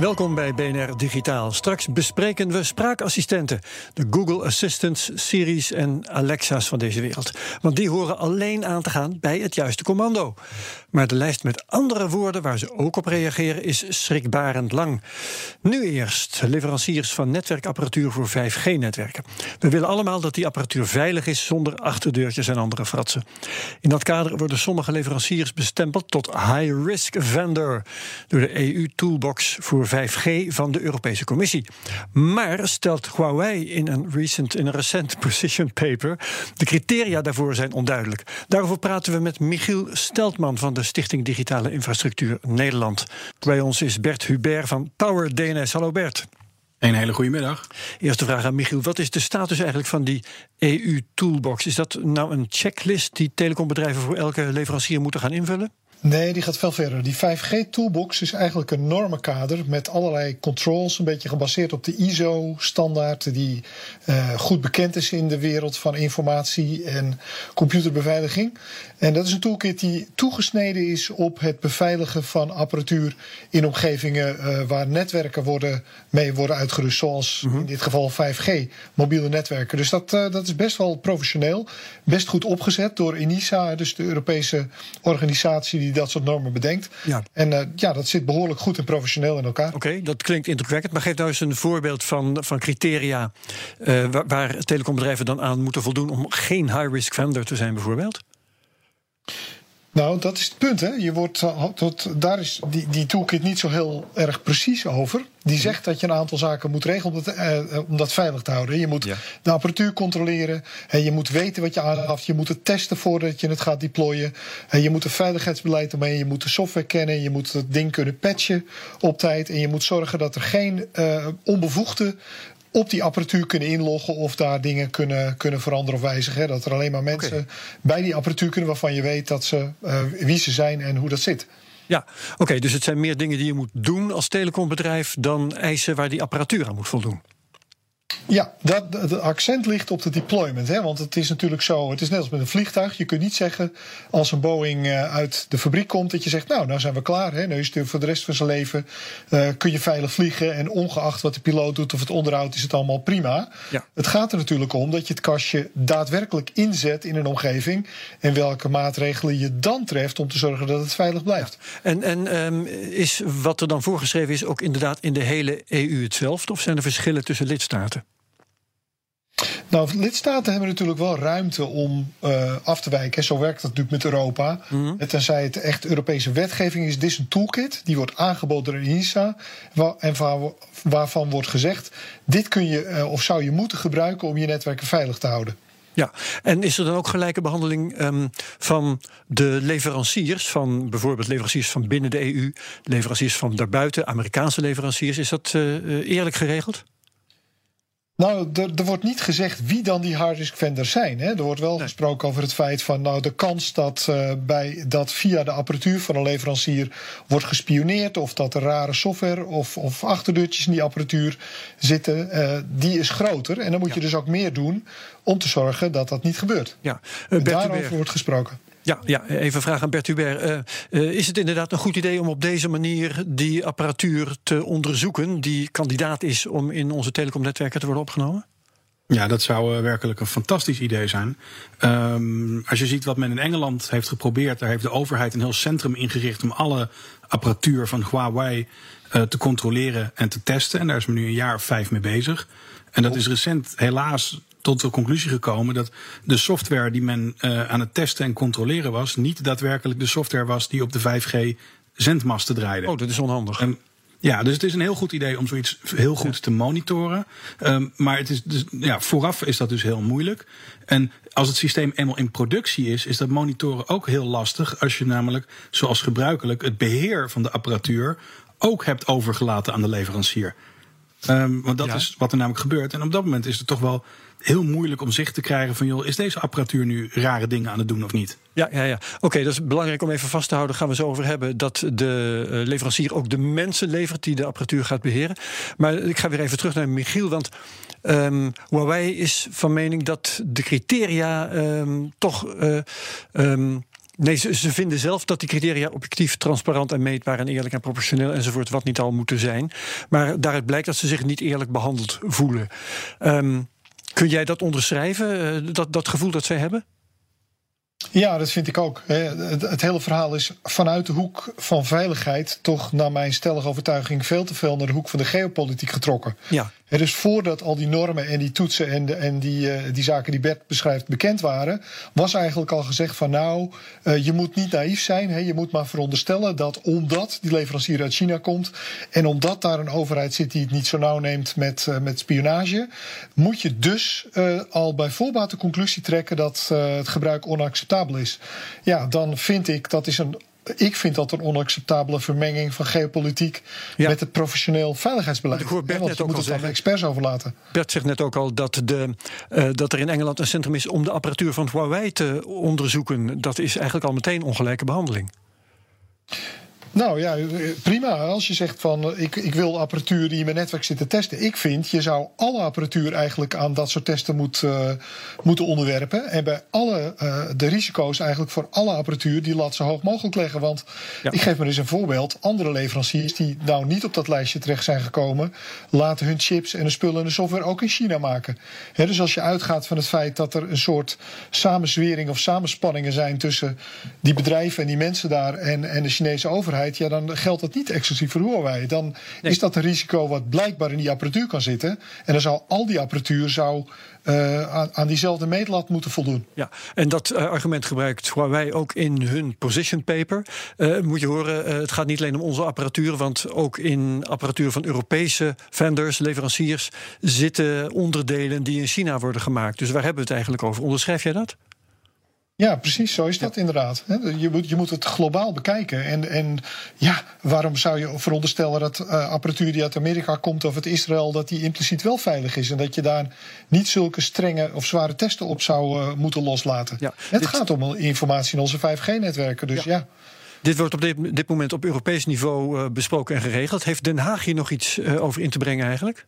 Welkom bij BNR Digitaal. Straks bespreken we spraakassistenten, de Google Assistants, Siri's en Alexa's van deze wereld. Want die horen alleen aan te gaan bij het juiste commando. Maar de lijst met andere woorden waar ze ook op reageren is schrikbarend lang. Nu eerst leveranciers van netwerkapparatuur voor 5G-netwerken. We willen allemaal dat die apparatuur veilig is zonder achterdeurtjes en andere fratsen. In dat kader worden sommige leveranciers bestempeld tot high-risk vendor door de EU-toolbox voor 5G van de Europese Commissie. Maar stelt Huawei in een, recent, in een recent position paper, de criteria daarvoor zijn onduidelijk. Daarover praten we met Michiel Steltman van de Stichting Digitale Infrastructuur Nederland. Bij ons is Bert Hubert van Power DNS. Hallo Bert. Een hele goede middag. Eerste vraag aan Michiel. Wat is de status eigenlijk van die EU-toolbox? Is dat nou een checklist die telecombedrijven voor elke leverancier moeten gaan invullen? Nee, die gaat veel verder. Die 5G-toolbox is eigenlijk een normenkader met allerlei controls, een beetje gebaseerd op de ISO-standaard, die uh, goed bekend is in de wereld van informatie en computerbeveiliging. En dat is een toolkit die toegesneden is op het beveiligen van apparatuur in omgevingen uh, waar netwerken worden, mee worden uitgerust, zoals mm -hmm. in dit geval 5G, mobiele netwerken. Dus dat, uh, dat is best wel professioneel, best goed opgezet door ENISA, dus de Europese organisatie die dat soort normen bedenkt. Ja. En uh, ja, dat zit behoorlijk goed en professioneel in elkaar. Oké, okay, dat klinkt indrukwekkend. Maar geef nou eens een voorbeeld van, van criteria uh, waar, waar telecombedrijven dan aan moeten voldoen om geen high-risk vendor te zijn, bijvoorbeeld. Nou, dat is het punt. Hè. Je wordt, tot, daar is die, die toolkit niet zo heel erg precies over. Die zegt dat je een aantal zaken moet regelen om dat, eh, om dat veilig te houden. Je moet ja. de apparatuur controleren. En je moet weten wat je aanhaft. Je moet het testen voordat je het gaat deployen. En je moet een veiligheidsbeleid omheen. Je moet de software kennen. Je moet het ding kunnen patchen op tijd. En je moet zorgen dat er geen uh, onbevoegde op die apparatuur kunnen inloggen of daar dingen kunnen, kunnen veranderen of wijzigen. Dat er alleen maar mensen okay. bij die apparatuur kunnen waarvan je weet dat ze, uh, wie ze zijn en hoe dat zit. Ja, oké, okay, dus het zijn meer dingen die je moet doen als telecombedrijf dan eisen waar die apparatuur aan moet voldoen. Ja, dat, het accent ligt op de deployment. Hè? Want het is natuurlijk zo, het is net als met een vliegtuig. Je kunt niet zeggen als een Boeing uh, uit de fabriek komt... dat je zegt, nou, nou zijn we klaar. Hè? Nu is het voor de rest van zijn leven uh, kun je veilig vliegen... en ongeacht wat de piloot doet of het onderhoud is het allemaal prima. Ja. Het gaat er natuurlijk om dat je het kastje daadwerkelijk inzet in een omgeving... en welke maatregelen je dan treft om te zorgen dat het veilig blijft. Ja. En, en um, is wat er dan voorgeschreven is ook inderdaad in de hele EU hetzelfde? Of zijn er verschillen tussen lidstaten? Nou, lidstaten hebben natuurlijk wel ruimte om uh, af te wijken. Zo werkt dat natuurlijk met Europa. Mm -hmm. Tenzij het echt Europese wetgeving is. Dit is een toolkit. Die wordt aangeboden door. Waar, en waar, waarvan wordt gezegd: dit kun je uh, of zou je moeten gebruiken om je netwerken veilig te houden. Ja, en is er dan ook gelijke behandeling um, van de leveranciers, van bijvoorbeeld leveranciers van binnen de EU, leveranciers van daarbuiten, Amerikaanse leveranciers? Is dat uh, eerlijk geregeld? Nou, er, er, wordt niet gezegd wie dan die hard-risk vendors zijn. Hè. Er wordt wel nee. gesproken over het feit van nou, de kans dat, uh, bij, dat via de apparatuur van een leverancier wordt gespioneerd, of dat er rare software of, of achterdeurtjes in die apparatuur zitten, uh, die is groter. En dan moet ja. je dus ook meer doen om te zorgen dat dat niet gebeurt. Ja. Uh, daarover wordt gesproken. Ja, ja, even een vraag aan Bert Hubert. Uh, uh, is het inderdaad een goed idee om op deze manier die apparatuur te onderzoeken, die kandidaat is om in onze telecomnetwerken te worden opgenomen? Ja, dat zou uh, werkelijk een fantastisch idee zijn. Um, als je ziet wat men in Engeland heeft geprobeerd, daar heeft de overheid een heel centrum ingericht om alle apparatuur van Huawei te controleren en te testen. En daar is men nu een jaar of vijf mee bezig. En dat is recent helaas tot de conclusie gekomen dat de software die men uh, aan het testen en controleren was, niet daadwerkelijk de software was die op de 5G zendmasten draaiden. Oh, dat is onhandig. En, ja, dus het is een heel goed idee om zoiets heel goed te monitoren. Um, maar het is dus, ja, vooraf is dat dus heel moeilijk. En als het systeem eenmaal in productie is, is dat monitoren ook heel lastig. Als je namelijk, zoals gebruikelijk, het beheer van de apparatuur ook hebt overgelaten aan de leverancier. Um, want dat is wat er namelijk gebeurt. En op dat moment is het toch wel heel moeilijk om zicht te krijgen van... joh, is deze apparatuur nu rare dingen aan het doen of niet? Ja, ja, ja. oké, dat is belangrijk om even vast te houden. Gaan we zo over hebben dat de uh, leverancier ook de mensen levert... die de apparatuur gaat beheren. Maar ik ga weer even terug naar Michiel, want... Um, Huawei is van mening dat de criteria um, toch... Uh, um, Nee, ze, ze, vinden zelf dat die criteria objectief, transparant en meetbaar en eerlijk en proportioneel enzovoort, wat niet al moeten zijn. Maar daaruit blijkt dat ze zich niet eerlijk behandeld voelen. Um, kun jij dat onderschrijven, uh, dat, dat gevoel dat zij hebben? Ja, dat vind ik ook. Het, het, hele verhaal is vanuit de hoek van veiligheid toch naar mijn stellige overtuiging veel te veel naar de hoek van de geopolitiek getrokken. Ja. Dus voordat al die normen en die toetsen en, de, en die, uh, die zaken die Bert beschrijft bekend waren, was eigenlijk al gezegd van nou, uh, je moet niet naïef zijn. He, je moet maar veronderstellen dat omdat die leverancier uit China komt en omdat daar een overheid zit die het niet zo nauw neemt met, uh, met spionage, moet je dus al bij voorbaat de conclusie trekken dat het gebruik onacceptabel is. Ja, dan vind ik dat is een ik vind dat een onacceptabele vermenging van geopolitiek ja. met het professioneel veiligheidsbeleid. Ik hoor Bert want net ook moet al zeggen, experts overlaten. Bert zegt net ook al dat, de, uh, dat er in Engeland een centrum is om de apparatuur van Huawei te onderzoeken. Dat is eigenlijk al meteen ongelijke behandeling. Nou ja, prima. Als je zegt van ik, ik wil apparatuur die in mijn netwerk zit te testen. Ik vind, je zou alle apparatuur eigenlijk aan dat soort testen moet, uh, moeten onderwerpen. En bij alle uh, de risico's eigenlijk voor alle apparatuur die lat zo hoog mogelijk leggen. Want ja. ik geef maar eens een voorbeeld. Andere leveranciers die nou niet op dat lijstje terecht zijn gekomen, laten hun chips en de spullen en de software ook in China maken. He, dus als je uitgaat van het feit dat er een soort samenzwering of samenspanningen zijn tussen die bedrijven en die mensen daar en, en de Chinese overheid ja, dan geldt dat niet exclusief voor Huawei. Dan nee. is dat een risico wat blijkbaar in die apparatuur kan zitten. En dan zou al die apparatuur zou, uh, aan, aan, diezelfde meetlat moeten voldoen. Ja, en dat uh, argument gebruikt Huawei ook in hun position paper. Uh, moet je horen, het gaat niet alleen om onze apparatuur, want ook in apparatuur van Europese vendors, leveranciers, zitten onderdelen die in China worden gemaakt. Dus waar hebben we het eigenlijk over? Onderschrijf jij dat? Ja, precies, zo is dat ja. inderdaad. Je moet, je moet het globaal bekijken. En, en ja, waarom zou je veronderstellen dat uh, apparatuur die uit Amerika komt of uit Israël, dat die impliciet wel veilig is? En dat je daar niet zulke strenge of zware testen op zou uh, moeten loslaten. Ja, het dit... gaat om informatie in onze 5G-netwerken. Dus ja. ja. Dit wordt op dit, dit, moment op Europees niveau uh, besproken en geregeld. Heeft Den Haag hier nog iets over in te brengen eigenlijk?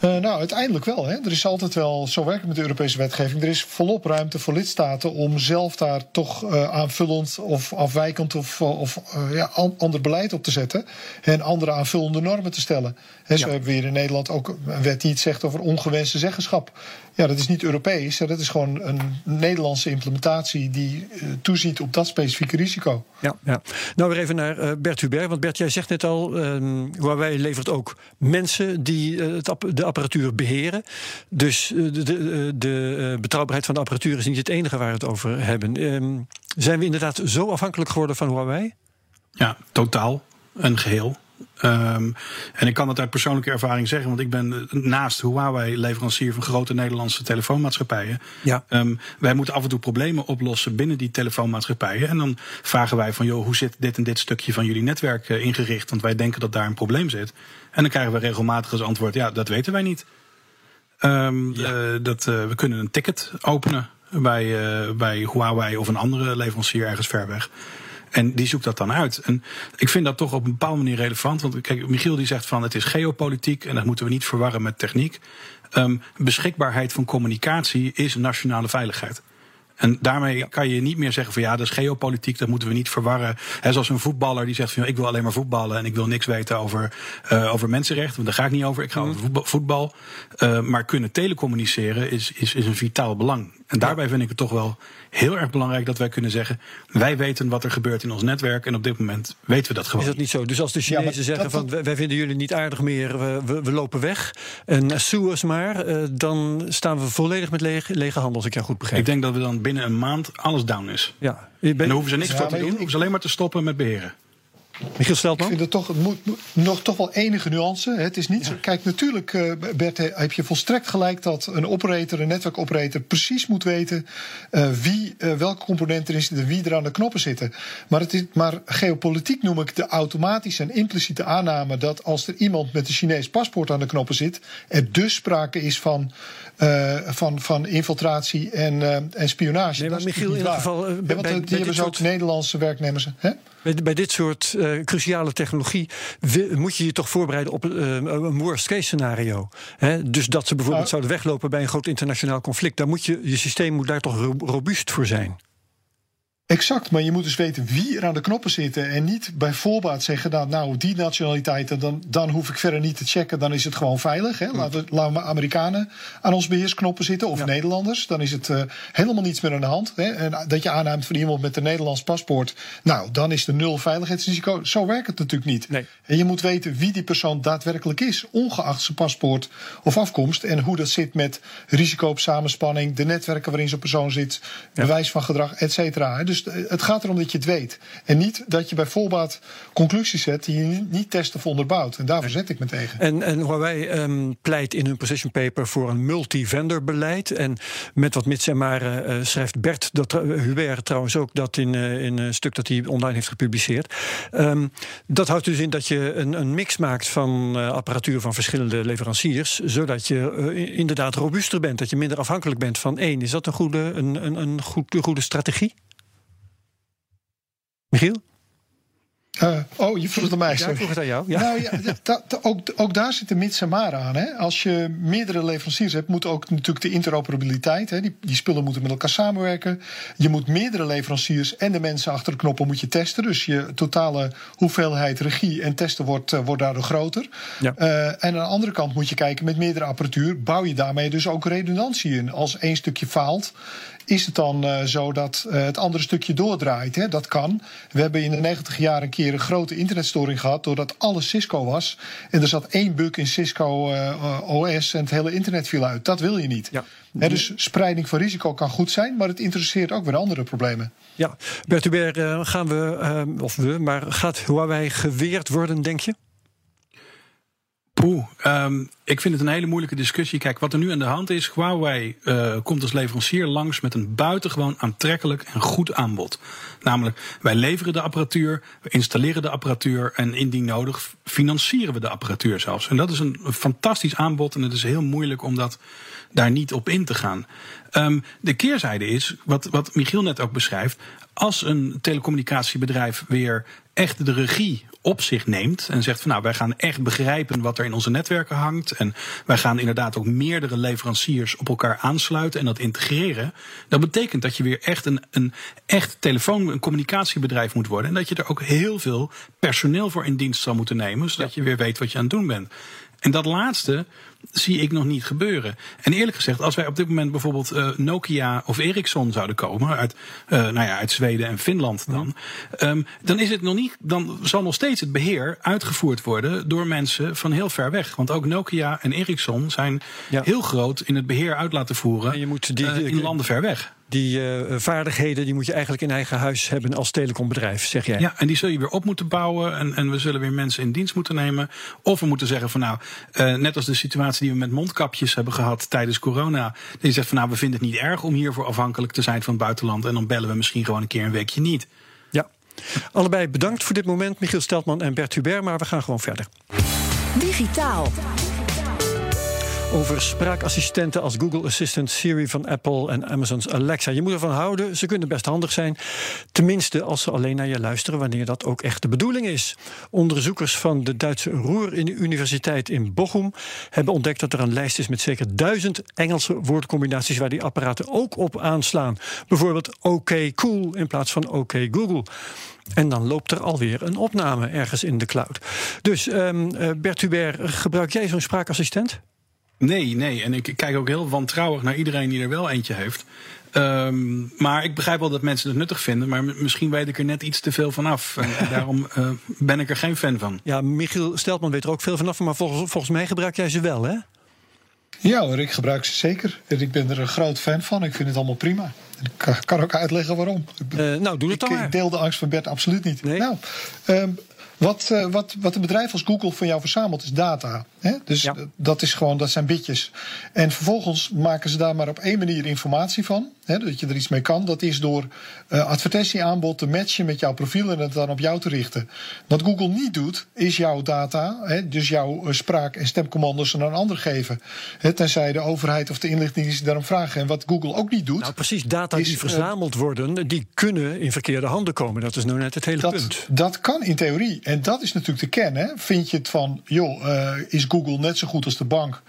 Uh, nou, uiteindelijk wel. Hè. Er is altijd wel, zo werkt het met de Europese wetgeving, er is volop ruimte voor lidstaten om zelf daar toch uh, aanvullend of afwijkend of, of uh, ja, ander beleid op te zetten. En andere aanvullende normen te stellen. Hè, zo ja. hebben we hier in Nederland ook een wet die iets zegt over ongewenste zeggenschap. Ja, dat is niet Europees, dat is gewoon een Nederlandse implementatie die toeziet op dat specifieke risico. Ja, ja. Nou, weer even naar Bert Hubert. Want Bert, jij zegt net al, Huawei levert ook mensen die het, de apparatuur beheren. Dus de, de, de, betrouwbaarheid van de apparatuur is niet het enige waar we het over hebben. Um, zijn we inderdaad zo afhankelijk geworden van Huawei? Ja, totaal. Een geheel. Um, en ik kan het uit persoonlijke ervaring zeggen, want ik ben naast Huawei leverancier van grote Nederlandse telefoonmaatschappijen. Ja. Um, wij moeten af en toe problemen oplossen binnen die telefoonmaatschappijen. En dan vragen wij van, joh, hoe zit dit en dit stukje van jullie netwerk uh, ingericht? Want wij denken dat daar een probleem zit. En dan krijgen we regelmatig als antwoord, ja, dat weten wij niet. Um, ja. uh, dat, uh, we kunnen een ticket openen bij, bij Huawei of een andere leverancier ergens ver weg. En die zoekt dat dan uit. En ik vind dat toch op een bepaalde manier relevant. Want kijk, Michiel die zegt van het is geopolitiek en dat moeten we niet verwarren met techniek. Um, beschikbaarheid van communicatie is nationale veiligheid. En daarmee kan je niet meer zeggen van ja, dat is geopolitiek, dat moeten we niet verwarren. He, zoals een voetballer die zegt van ik wil alleen maar voetballen en ik wil niks weten over, uh, over mensenrechten. Want daar ga ik niet over, ik ga over voetbal. Uh, maar kunnen telecommuniceren is, is, is een vitaal belang. En daarbij vind ik het toch wel heel erg belangrijk dat wij kunnen zeggen: wij weten wat er gebeurt in ons netwerk en op dit moment weten we dat gewoon. Is dat niet zo? Dus als de Chinezen ja, zeggen: van wij vinden jullie niet aardig meer, we, we, we lopen weg en sue ons maar, uh, dan staan we volledig met lege, lege handen, als ik jou goed begrijp. Ik denk dat we dan binnen een maand alles down is. Ja. En daar hoeven ze niks voor te doen, hoeven ze alleen maar te stoppen met beheren. Michiel Steltman? Ik vind het toch, het moet, nog toch wel enige nuance. Het is niet zo. Kijk, natuurlijk, uh, Bert, heb je volstrekt gelijk dat een operator, een netwerkoperator, precies moet weten uh, wie, uh, welke componenten erin zitten, wie er aan de knoppen zitten. Maar, het is, maar geopolitiek noem ik de automatische en impliciete aanname dat als er iemand met een Chinees paspoort aan de knoppen zit, er dus sprake is van, van, van infiltratie en, en spionage. Nee, maar Michiel, in ieder geval. Ja, want bij, die hebben ze ook Nederlandse werknemers. Hè? Bij, bij dit soort uh, cruciale technologie moet je je toch voorbereiden op uh, een worst case scenario. Hè? Dus dat ze bijvoorbeeld Uh, zouden weglopen bij een groot internationaal conflict. Daar moet je, je systeem moet daar toch robuust voor zijn. Exact, maar je moet dus weten wie er aan de knoppen zitten. En niet bij voorbaat zeggen, nou, nou die nationaliteiten, dan, dan hoef ik verder niet te checken, dan is het gewoon veilig. Hè? Laten, we, laten we Amerikanen aan ons beheersknoppen zitten, of ja. Nederlanders. Dan is het uh, helemaal niets meer aan de hand. Hè? En dat je aanneemt van iemand met een Nederlands paspoort, nou, dan is er nul veiligheidsrisico. Zo werkt het natuurlijk niet. Nee. En je moet weten wie die persoon daadwerkelijk is, ongeacht zijn paspoort of afkomst. En hoe dat zit met risico op samenspanning, de netwerken waarin zo'n persoon zit, ja. bewijs van gedrag, et cetera. Dus dus het gaat erom dat je het weet. En niet dat je bij voorbaat conclusies zet die je niet testen of onderbouwt. En daarvoor zet ik me tegen. En, en Huawei um, pleit in hun position paper voor een multi-vendor beleid. En met wat mits en maar uh, schrijft Bert dat, uh, Hubert trouwens ook dat in, in een stuk dat hij online heeft gepubliceerd. Um, dat houdt dus in dat je een, een mix maakt van apparatuur van verschillende leveranciers. Zodat je inderdaad robuuster bent. Dat je minder afhankelijk bent van één. Is dat een goede, een, een, een goede strategie? Michiel? Uh, oh, je vroeg het aan mij. Ja, ik vroeg het aan jou. Ja. Nou, ja, da, da, ook, ook daar zit de mits en maar aan. Hè. Als je meerdere leveranciers hebt, moet ook natuurlijk de interoperabiliteit. Hè. Die, die spullen moeten met elkaar samenwerken. Je moet meerdere leveranciers en de mensen achter de knoppen moet je testen. Dus je totale hoeveelheid regie en testen wordt, uh, wordt daardoor groter. Ja. Uh, en aan de andere kant moet je kijken met meerdere apparatuur. Bouw je daarmee dus ook redundantie in. Als één stukje faalt, is het dan uh, zo dat uh, het andere stukje doordraait. Hè? Dat kan. We hebben in de 90 jaar een keer een grote internetstoring gehad doordat alles Cisco was. En er zat één bug in Cisco uh, OS en het hele internet viel uit. Dat wil je niet. Ja. Dus spreiding van risico kan goed zijn, maar het interesseert ook weer andere problemen. Ja, Bert Hubert, gaan we, of we, maar gaat Huawei geweerd worden, denk je? Poeh, um, ik vind het een hele moeilijke discussie. Kijk, wat er nu aan de hand is, Huawei uh, komt als leverancier langs met een buitengewoon aantrekkelijk en goed aanbod. Namelijk, wij leveren de apparatuur, we installeren de apparatuur en indien nodig financieren we de apparatuur zelfs. En dat is een, fantastisch aanbod en het is heel moeilijk om dat daar niet op in te gaan. Um, de keerzijde is, wat, wat Michiel net ook beschrijft, als een telecommunicatiebedrijf weer echt de regie op zich neemt en zegt van nou wij gaan echt begrijpen wat er in onze netwerken hangt en wij gaan inderdaad ook meerdere leveranciers op elkaar aansluiten en dat integreren, dat betekent dat je weer echt een, een echt telefoon- en communicatiebedrijf moet worden en dat je er ook heel veel personeel voor in dienst zal moeten nemen, zodat je weer weet wat je aan het doen bent. En dat laatste zie ik nog niet gebeuren. En eerlijk gezegd, als wij op dit moment bijvoorbeeld uh, Nokia of Ericsson zouden komen uit, uh, nou ja, uit Zweden en Finland dan, um, dan is het nog niet, dan zal nog steeds het beheer uitgevoerd worden door mensen van heel ver weg. Want ook Nokia en Ericsson zijn ja. heel groot in het beheer uit laten voeren en je moet die, uh, in landen ver weg. Die uh, vaardigheden die moet je eigenlijk in eigen huis hebben als telecombedrijf, zeg jij. Ja, en die zul je weer op moeten bouwen. En, en we zullen weer mensen in dienst moeten nemen. Of we moeten zeggen van nou, uh, net als de situatie die we met mondkapjes hebben gehad tijdens corona. Die zegt van nou, we vinden het niet erg om hiervoor afhankelijk te zijn van het buitenland. En dan bellen we misschien gewoon een keer een weekje niet. Ja, allebei bedankt voor dit moment, Michiel Steltman en Bert Hubert. Maar we gaan gewoon verder. Digitaal. Over spraakassistenten als Google Assistant, Siri van Apple en Amazon's Alexa. Je moet ervan houden, ze kunnen best handig zijn. Tenminste, als ze alleen naar je luisteren, wanneer dat ook echt de bedoeling is. Onderzoekers van de Duitse Ruhr-universiteit in Bochum hebben ontdekt dat er een lijst is met zeker duizend Engelse woordcombinaties waar die apparaten ook op aanslaan. Bijvoorbeeld OK Cool in plaats van OK Google. En dan loopt er alweer een opname ergens in de cloud. Dus um, Bert Hubert, gebruik jij zo'n spraakassistent? Nee, nee. En ik kijk ook heel wantrouwig naar iedereen die er wel eentje heeft. Um, maar ik begrijp wel dat mensen het nuttig vinden. Maar misschien weet ik er net iets te veel van af. En daarom uh, ben ik er geen fan van. Ja, Michiel Steltman weet er ook veel vanaf. Maar volgens, volgens mij gebruik jij ze wel, hè? Ja hoor, ik gebruik ze zeker. En ik ben er een groot fan van. Ik vind het allemaal prima. Ik kan ook uitleggen waarom. Uh, nou, doe het ik, dan maar. Ik deel de angst van Bert absoluut niet. Nee. Nou, um, wat, uh, wat, wat een bedrijf als Google van jou verzamelt is data. Hè? Dus Ja. dat, is gewoon, dat zijn bitjes. En vervolgens maken ze daar maar op één manier informatie van. Hè, dat je er iets mee kan. Dat is door uh, advertentieaanbod te matchen met jouw profiel en het dan op jou te richten. Wat Google niet doet, is jouw data, hè, dus jouw uh, spraak- en stemcommando's aan een ander geven. Hè, tenzij de overheid of de inlichtingendiensten daarom vragen. En wat Google ook niet doet. Nou, precies, data is, die uh, verzameld worden, die kunnen in verkeerde handen komen. Dat is nou net het hele dat, punt. Dat kan in theorie. En dat is natuurlijk de kern. Hè? Vind je het van, joh, uh, is Google net zo goed als de bank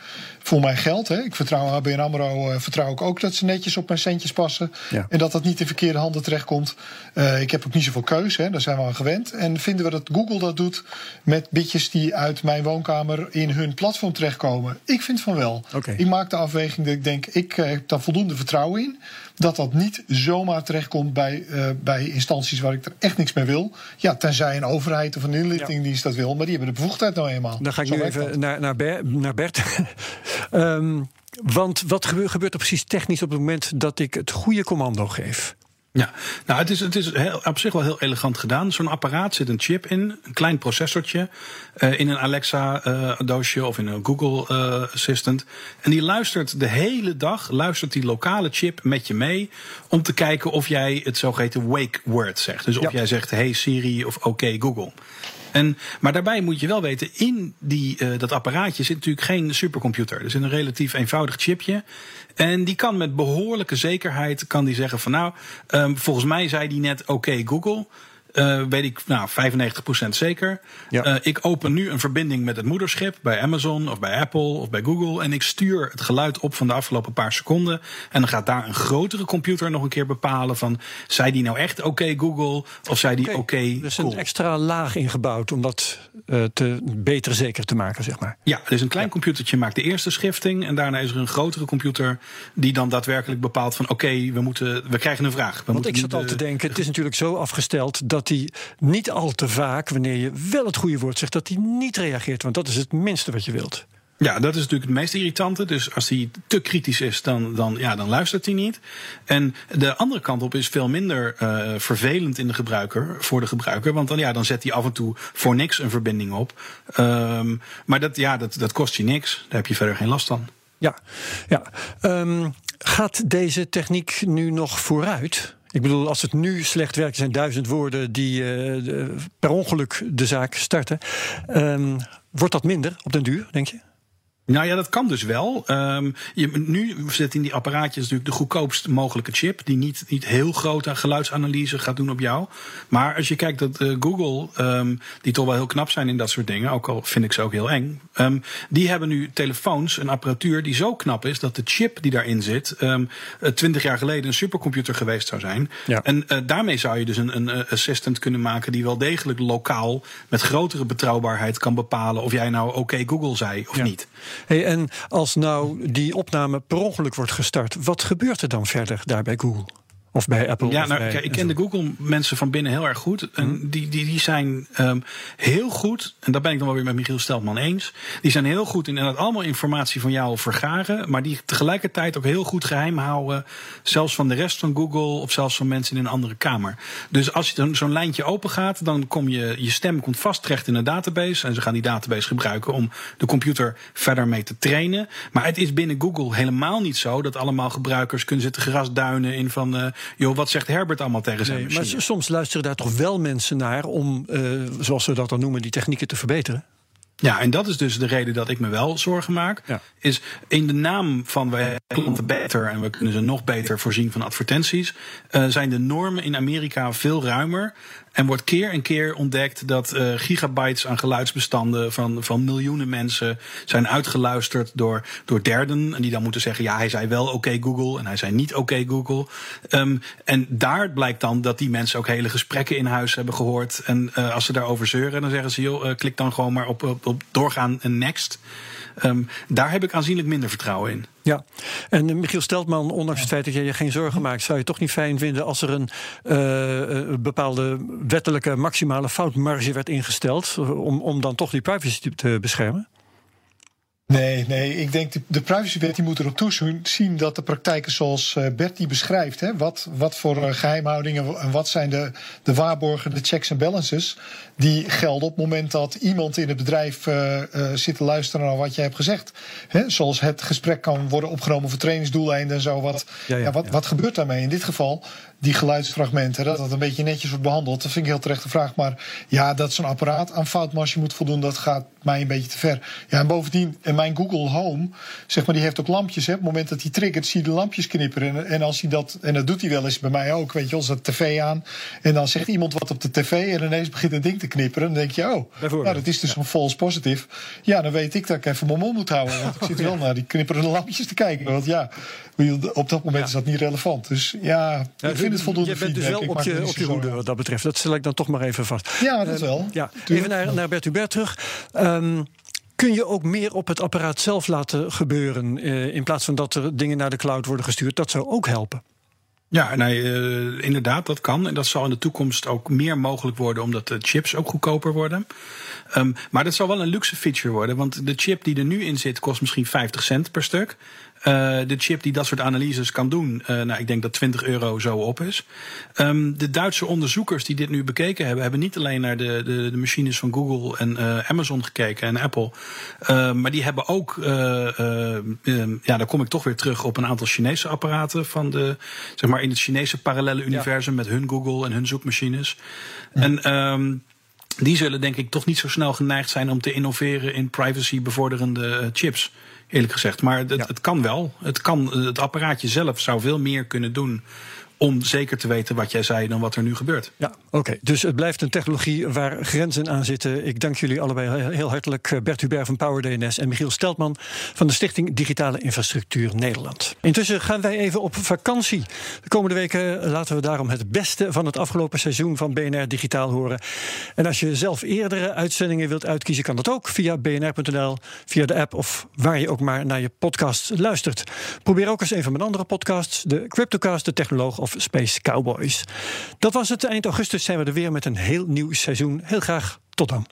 voor mijn geld? Hè? Ik vertrouw ABN AMRO, uh, vertrouw ik ook dat ze netjes op mijn centjes passen. Ja. En dat dat niet in verkeerde handen terechtkomt. Uh, ik heb ook niet zoveel keuze, hè? daar zijn we aan gewend. En vinden we dat Google dat doet met bitjes die uit mijn woonkamer in hun platform terechtkomen? Ik vind van wel. Okay. Ik maak de afweging dat ik denk, ik heb daar voldoende vertrouwen in. Dat dat niet zomaar terechtkomt bij, uh, bij instanties waar ik er echt niks mee wil. Ja, tenzij een overheid of een inlichtingendienst ja. dat wil. Maar die hebben de bevoegdheid nou eenmaal. Dan ga ik Zo nu even naar, naar, Ber, naar Bert. um, want wat gebeurt, er precies technisch op het moment dat ik het goede commando geef? Ja, nou, het is, het is heel, op zich wel heel elegant gedaan. Zo'n apparaat zit een chip in, een klein processortje, uh, in een Alexa-doosje uh, of in een Google uh, Assistant. En die luistert de hele dag, luistert die lokale chip met je mee, om te kijken of jij het zogeheten wake word zegt. Dus of ja. jij zegt, hey Siri of oké okay, Google. En, maar daarbij moet je wel weten, in die, uh, dat apparaatje zit natuurlijk geen supercomputer. Er zit een relatief eenvoudig chipje. En die kan met behoorlijke zekerheid kan die zeggen van nou, um, volgens mij zei die net oké Google. Uh, weet ik nou 95% zeker. Ja. Uh, ik open nu een verbinding met het moederschip bij Amazon of bij Apple of bij Google. En ik stuur het geluid op van de afgelopen paar seconden. En dan gaat daar een grotere computer nog een keer bepalen van zei die nou echt oké okay, Google of zei die oké okay, Dus cool. een extra laag ingebouwd om dat uh, te beter zeker te maken, zeg maar. Ja, dus een klein ja. computertje maakt de eerste schifting. En daarna is er een grotere computer die dan daadwerkelijk bepaalt van oké, okay, we moeten, we krijgen een vraag. We Want ik zat de, al te denken, het is natuurlijk zo afgesteld dat hij niet al te vaak, wanneer je wel het goede woord zegt, dat hij niet reageert. Want dat is het minste wat je wilt. Ja, dat is natuurlijk het meest irritante. Dus als hij te kritisch is, dan, dan, ja, dan luistert hij niet. En de andere kant op is veel minder uh, vervelend in de gebruiker, voor de gebruiker. Want dan, ja, dan zet hij af en toe voor niks een verbinding op. Um, maar dat, ja, dat, dat kost je niks. Daar heb je verder geen last van. Ja, ja. Um, gaat deze techniek nu nog vooruit? Ik bedoel, als het nu slecht werkt, zijn duizend woorden die de, per ongeluk de zaak starten. Um, wordt dat minder op den duur, denk je? Nou ja, dat kan dus wel. Um, je, nu zit in die apparaatjes natuurlijk de goedkoopst mogelijke chip. Die niet, niet heel grote geluidsanalyse gaat doen op jou. Maar als je kijkt dat uh, Google, um, die toch wel heel knap zijn in dat soort dingen. Ook al vind ik ze ook heel eng. Um, die hebben nu telefoons, een apparatuur die zo knap is dat de chip die daarin zit. twintig jaar geleden een supercomputer geweest zou zijn. Ja. En uh, daarmee zou je dus een, een assistant kunnen maken die wel degelijk lokaal met grotere betrouwbaarheid kan bepalen of jij nou oké okay, Google zei of ja. niet. Hey, en als nou die opname per ongeluk wordt gestart, wat gebeurt er dan verder daar bij Google? Of bij Apple? Ja, nou, bij, kijk, ik ken de Google-mensen van binnen heel erg goed. En Hmm. die, die, die zijn um, heel goed, en daar ben ik dan wel weer met Michiel Steltman eens. Die zijn heel goed in inderdaad allemaal informatie van jou vergaren. Maar die tegelijkertijd ook heel goed geheim houden. Zelfs van de rest van Google of zelfs van mensen in een andere kamer. Dus als je zo'n lijntje open gaat, dan kom je, je stem komt vast terecht in een database. En ze gaan die database gebruiken om de computer verder mee te trainen. Maar het is binnen Google helemaal niet zo dat allemaal gebruikers kunnen zitten grasduinen in van. Uh, joh, wat zegt Herbert allemaal tegen zijn nee, machine? Maar soms luisteren daar toch wel mensen naar om, uh, zoals we dat dan noemen, die technieken te verbeteren? Ja, en dat is dus de reden dat ik me wel zorgen maak. Ja. Is in de naam van wij klanten beter en we kunnen ze nog beter voorzien van advertenties, uh, zijn de normen in Amerika veel ruimer. En wordt keer en keer ontdekt dat uh, gigabytes aan geluidsbestanden van, van miljoenen mensen zijn uitgeluisterd door, door derden. En die dan moeten zeggen: ja, hij zei wel oké okay, Google en hij zei niet oké okay, Google. Um, en daar blijkt dan dat die mensen ook hele gesprekken in huis hebben gehoord. En uh, als ze daarover zeuren, dan zeggen ze: joh, klik dan gewoon maar op, op, op doorgaan en next. Um, daar heb ik aanzienlijk minder vertrouwen in. Ja, en uh, Michiel Steltman, ondanks het feit dat jij je geen zorgen maakt, zou je toch niet fijn vinden als er een uh, bepaalde wettelijke maximale foutmarge werd ingesteld om, om dan toch die privacy te beschermen? Nee, nee. Ik denk de, de privacywet die moet erop toezien dat de praktijken zoals uh, Bert die beschrijft, hè, wat, wat voor uh, geheimhoudingen en wat zijn de, de waarborgen, de checks en balances, die gelden op het moment dat iemand in het bedrijf uh, zit te luisteren naar wat jij hebt gezegd. Hè, zoals het gesprek kan worden opgenomen voor trainingsdoeleinden en zo. Wat, ja, ja, ja, wat, wat gebeurt daarmee? In dit geval die geluidsfragmenten, dat dat een beetje netjes wordt behandeld. Dat vind ik heel terecht de vraag. Maar ja, dat zo'n apparaat aan foutmarge moet voldoen, dat gaat mij een beetje te ver. Ja, en bovendien, en mijn Google Home, zeg maar, die heeft ook lampjes. Hè. Op het moment dat hij triggert, zie je de lampjes knipperen. En, en als hij dat, en dat doet hij wel eens bij mij ook, weet je, als de tv aan. En dan zegt iemand wat op de tv en ineens begint het ding te knipperen. Dan denk je, oh, nou, dat is dus ja. een false positive. Ja, dan weet ik dat ik even mijn mond moet houden. Want ik zit wel naar die knipperende lampjes te kijken. Want ja, op dat moment ja. is dat niet relevant. Dus ja, ja ik vind het voldoende. Je bent dus wel op je, op je hoede wat dat betreft. Dat stel ik dan toch maar even vast. Ja, dat uh, wel. Ja. Even naar, naar Bert Hubert terug. Um, kun je ook meer op het apparaat zelf laten gebeuren... Uh, in plaats van dat er dingen naar de cloud worden gestuurd? Dat zou ook helpen. Ja, nee, uh, inderdaad, dat kan. En dat zal in de toekomst ook meer mogelijk worden, omdat de chips ook goedkoper worden. Um, maar dat zal wel een luxe feature worden, want de chip die er nu in zit kost misschien 50 cent per stuk. Uh, de chip die dat soort analyses kan doen, uh, nou, ik denk dat 20 euro zo op is. Um, de Duitse onderzoekers die dit nu bekeken hebben, hebben niet alleen naar de, de, de machines van Google en uh, Amazon gekeken en Apple, maar die hebben ook, um, ja, daar kom ik toch weer terug op een aantal Chinese apparaten van de, zeg maar in het Chinese parallele universum ja. met hun Google en hun zoekmachines. Ja. En um, die zullen denk ik toch niet zo snel geneigd zijn om te innoveren in privacy bevorderende chips eerlijk gezegd. Maar het, ja. het, kan wel. Het, kan, het apparaatje zelf zou veel meer kunnen doen om zeker te weten wat jij zei dan wat er nu gebeurt. Ja, oké. Dus het blijft een technologie waar grenzen aan zitten. Ik dank jullie allebei heel hartelijk. Eh, Bert Hubert van PowerDNS en Michiel Steltman van de Stichting Digitale Infrastructuur Nederland. Intussen gaan wij even op vakantie. De komende weken laten we daarom het beste van het afgelopen seizoen van BNR Digitaal horen. En als je zelf eerdere uitzendingen wilt uitkiezen, kan dat ook via bnr.nl, via de app of waar je ook maar naar je podcast luistert. Probeer ook eens een van mijn andere podcasts, de Cryptocast, de Technoloog Space Cowboys. Dat was het. Eind augustus zijn we er weer met een heel nieuw seizoen. Heel graag tot dan.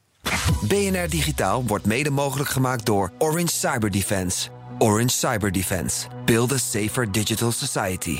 BNR Digitaal wordt mede mogelijk gemaakt door Orange Cyber Defense. Orange Cyber Defense. Build a safer digital society.